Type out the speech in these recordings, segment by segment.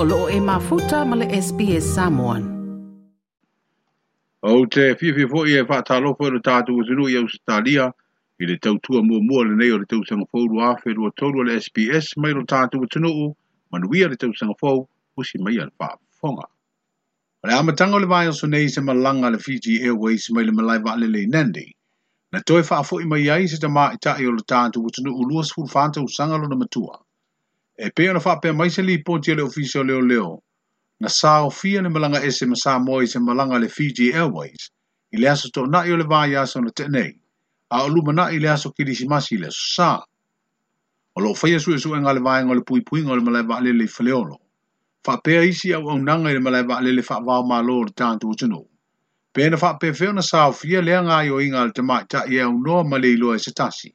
o loo e mafuta male SPS Samoan. O te fifi fo'i e whaatalofo e le tātou atunu i Australia i le tautua mua mua le nei o le tausanga fōru awhi rua tolu le SPS mai lo tātou atunu o manuia le tausanga fōu usi mai al whaafonga. Le amatanga o le vai oso nei se malanga le Fiji Airways mai le malai wa le nendi. Na toi whaafoi mai ai se tamaa i tae o le tātou atunu ulua sfuru whātau sanga lo na matua. e pe ona fa pe mai se li po tia le ofisio leo leo. Na sa ofia le malanga ese ma sa moi se malanga le Fiji Airways, i le aso to na i le vaa yasa ona te nei, a o luma na i le aso kiri si masi le aso sa. O lo faya e su e su enga le vaa enga le pui pui le malai vaa le le faleolo. Fa pe a isi au au nanga le malai vaa le le faa vaa maa loo le tante utinu. Pe na faa pe feo na sa ofia le anga i o inga le te mai ta i e au noa malai loa e se tasi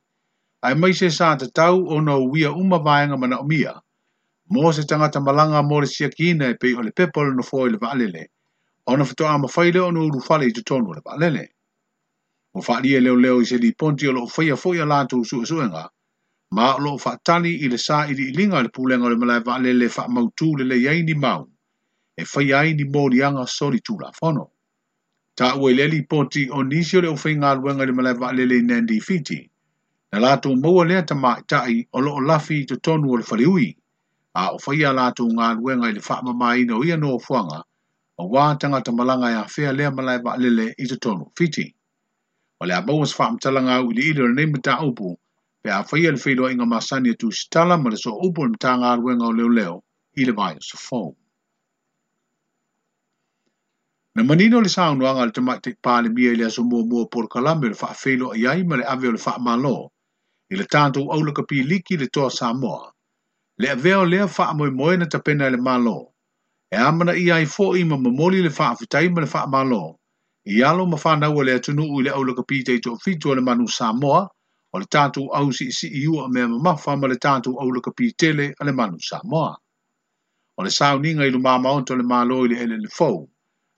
ai mai se sa te tau o no wia uma vaenga mana o mia. Mō se tangata malanga mō e le sia kina e pei hole pepole no fōi le vaalele. Ona fito ama whaile o no uru whale i te tonu le vaalele. O whaali leo leo i se li ponti o lo whaia fōi a lātu su e suenga. Ma lo whaatani i le sā i li ilinga le pūlenga o le malai vaalele wha mautū le le yaini maun. E whai ni mō lianga sori tū la whono. Ta ue le li ponti o nisio le o whaingā le malai vaalele i nendi fiti na lato maua lea ta maitai o loo lafi to tonu o le faliui, a o faya lato ngā luenga i le whaama mai na uia noa fuanga, o wā tanga ta malanga ya fea lea malai ba lele i to tonu fiti. O lea bawas whaam talanga u li ilo nei mta upu, pe a faya le whaidoa inga masani atu sitala ma le so upu ni mta ngā luenga o leo leo, i le vai o sa fōu. Na manino le saunuanga le tamaitik pāle mia i le aso mua mua por kalame le whaafelo a iai ma le ave o le whaamalo, i le tātou au laka pīliki le toa Samoa. Le aveo lea wha moe moe na tapena le malo. E amana i ai fo ima mamoli le wha awhitai ma le wha malo. I alo ma whanau le atunu ui le au laka pītei to fitu le manu Samoa, o le tātou au si si iu a mea mamafa ma le tātou au laka pītele a le manu Samoa. O le sāu ninga ilu māma onto le malo i le hele le fau.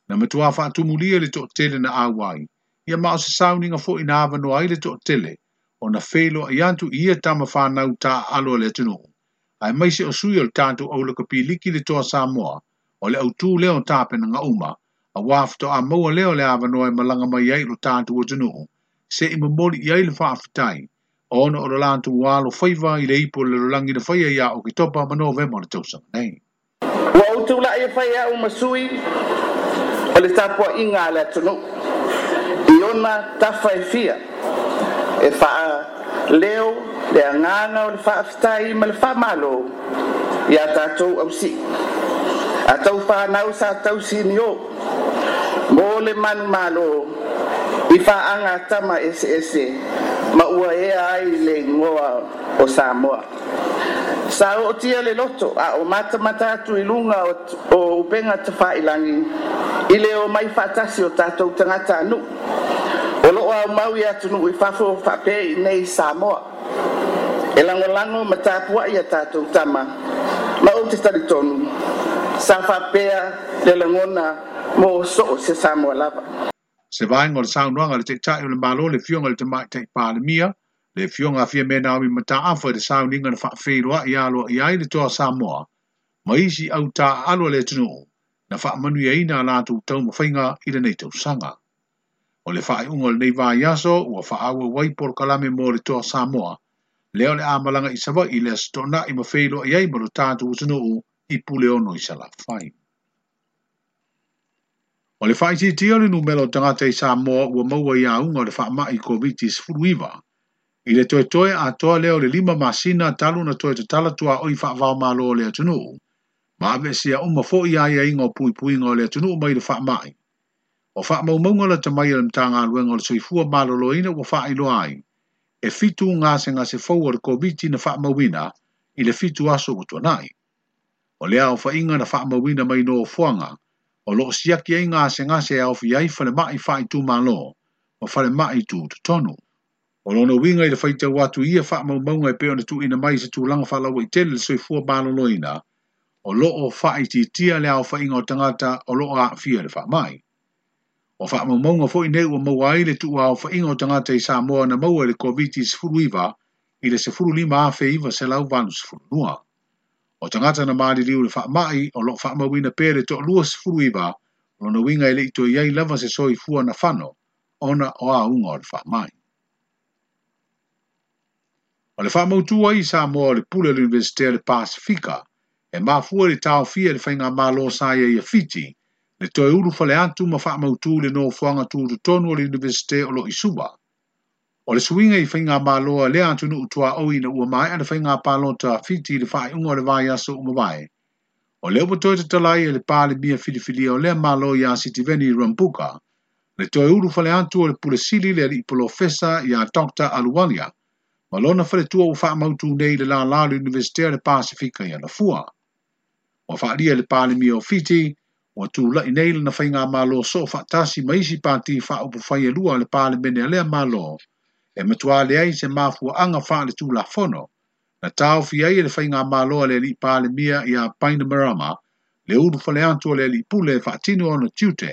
Na matua wha atumulia le to tele na awai. Ia mao se sāu ninga fo ina awa no ai le to tele. ona na whelo i ia i e tama whanau tā le atunuu Ai mai se o sui o le tatou au le toa Samoa o le au lea o tapenaga uma auā wafto lea o le avanoa e malaga mai ai lo tatou atunuu seʻi momoli i ai le faafetai o ona o le latou alo faiva i le ipo le lolagi na faia ia o ma topa o le tausaga nei. ua utu la e whaia o sui o le tapuaʻiga a le atunuu i ona tafa e fia e faa leo le agana o le faafetai ma le faamalo iā tatou ausii atau fanau sa tausini o mo le manumālō i faaga atama eseese ma ua ea ai le igoa o samoa sa o tia le loto a o matamata atu i luga o upega tafaailagi i le o mai faatasi o tatou tagata anuu tau mau ia tunu i fafo fape i nei Samoa. E lango lango ma tāpua ia tātou tama. Ma o te tari tonu. Sa fapea le langona mō so o se Samoa lava. Se vai ngol sa unuanga le teitai o le malo le fionga le te mai teit pāle mia. Le fionga fia mena o i mata afo le sa uninga na fafeiroa i alo i ai le toa Samoa. Ma isi au tā alo le tunu. Na fa manu e ina la tu tau mawhainga i le neitau sanga. Sanga o le fai ungo le neiva yaso ua faawe wai por kalame mo le toa Samoa. Leo le amalanga i sawa i le stona i mafeilo i ai maru tātu usunu u i pule ono i sala fai. O le fai titi o le numelo tangata i Samoa ua maua i a ungo le fai mai COVID-19 furuiva. I le toi toi a toa leo le lima masina talu na toi tatala tua o i fai vau malo le atunu u. Ma avesia umafo i a ia ingo pui pui ingo le atunu u mai le fai mai o fa mau mau ngala te mai tanga alwe ngala soi fua malolo ina wa fa ilo ai. E fitu ngā se ngā se fau ala covid na fa mau ina i le fitu aso o tua nai. O lea o fa inga na fa mau mai no o fuanga o lo siaki ai ngā se ngā se au fi ai fale mai fa i tu malo o fale mai tu tu tonu. O lo na winga i le faita watu ia fa mau mau ngai peo na tu ina mai se tu langa fa lawa i tele le soi fua malolo ina o lo o fa i titia lea o fa inga o tangata o lo a fia le fa mai o fa mo mo fo ine o mo wai le tu o fa ingo tanga te sa mo na mo le covid is fulu iva i le se fulu li ma fe iva se lau vanu se nua o tanga tana ma liu le fa mai o lo fa mo wina pere to lu se fulu iva o no winga ile to yai lava se soi fua na fano ona o a un o le fa mai o le fa mo tu ai sa le pule le universite le pasifika e ma fu le tau fie le fa inga ma lo sa fiti Le toi ulu fale antu ma wha utu le no fuanga tu utu tonu o le universite o lo i suwa. O le suinga i whainga loa le antu nu utua o na ua mai ana whainga pālota fiti le whae unga o le vai aso umawai. O le upo toi te talai e le pāle mia filifili o le loa i a sitiveni Rambuka. Le toi ulu fale antu o le pule sili le li profesa i a Dr. Alualia. Ma lona fale tua o wha utu nei le la la le universite le Pasifika i ana fua. O wha lia le pāle mia o fiti, ua tulaʻi nei lana faiga malo so fa tasi mai isi pati faaupufai e lua pa le bene a lea malo e matuā ai se anga fa le mafuaaga fono na taofi ai e le faiga malo a le alii palemia iā painamarama le ulu faleatu o le alii pule e faatino ona tiute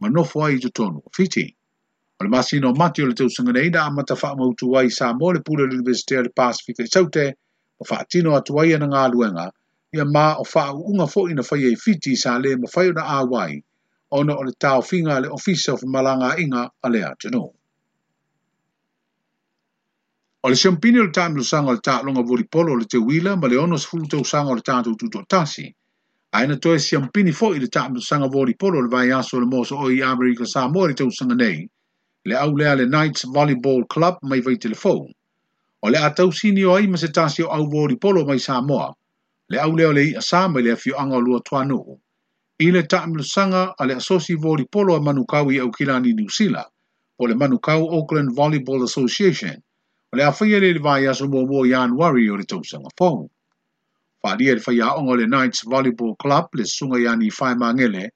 ma nofo ai i totonu fiti o le masino mati o le tausaga nei na amata faamautu ai sa mo le pule le universiti le pacific e saute fa faatino atu ai nga luenga ia ma o faa unga fo ina fai e fiti sa le ma fai na awai ona o le tau finga le ofisa of malanga inga ale atano. O le siampini o le tamilu sanga o le tau longa vori polo o le te wila ma le ono sifuru tau sanga o le tau tuto tasi. Aina to e siampini fo i le tamilu sanga vori polo le vai aso le moso o i Amerika sa moa le tau sanga nei le au lea le Knights Volleyball Club mai vai telefon. O le atau sini o ai ma se tasi o au vori polo mai sa moa le au leo le ia sa mai le afio o lua tuano I le ta amilusanga a le asosi voli polo a manukau i au kilani New Zealand o le manukau Auckland Volleyball Association o le afia le le vai aso mua mua Jan Wari o le tausanga fau. Whaadia le whaia onga le Knights Volleyball Club le sunga yani i whae mangele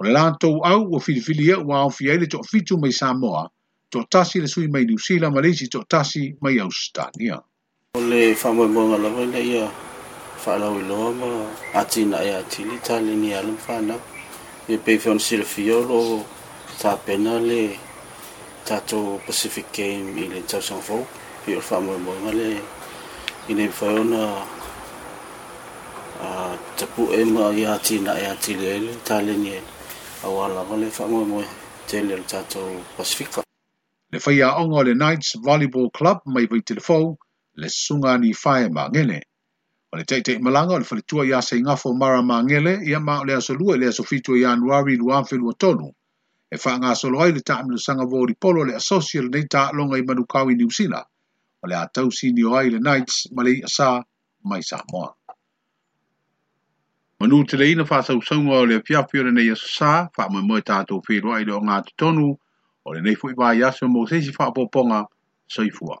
o le lanto au o whiriwhiri o ua awhia le tō fitu mai Samoa to tasi le sui mai New Zealand ma leisi tō tasi mai Australia. O le whamoe mua la le ia whaalau i loa ma ati na e ati li ni alam whanau. E pei whan sila fiolo ta pena le tato Pacific Game i le tau sang fau. E o wha mwe mwe ngale i le whaona tapu e ma i ati na e ati ele ta ni ele. A wala wale wha mwe mwe te le tato Pacific Game. Le whaia ongo le Knights Volleyball Club mai vai te le fau le sunga ni whae ma ngene. O le teitei malanga o le ya ia se ingafo mara maangele ia ma o le aso lua le aso fitu i anuari i luanfe lua tonu. E wha nga solo ai le taa milu sanga vori polo le asosia le nei taa longa i manukau i New Zealand. O le atau sini o ai le Knights ma asa mai sa moa. Manu te le ina wha sau o le piafio le nei aso sa wha mai moe tātou whiro ai le o ngā ole nei fwipa i aso mo sesi wha poponga soifua.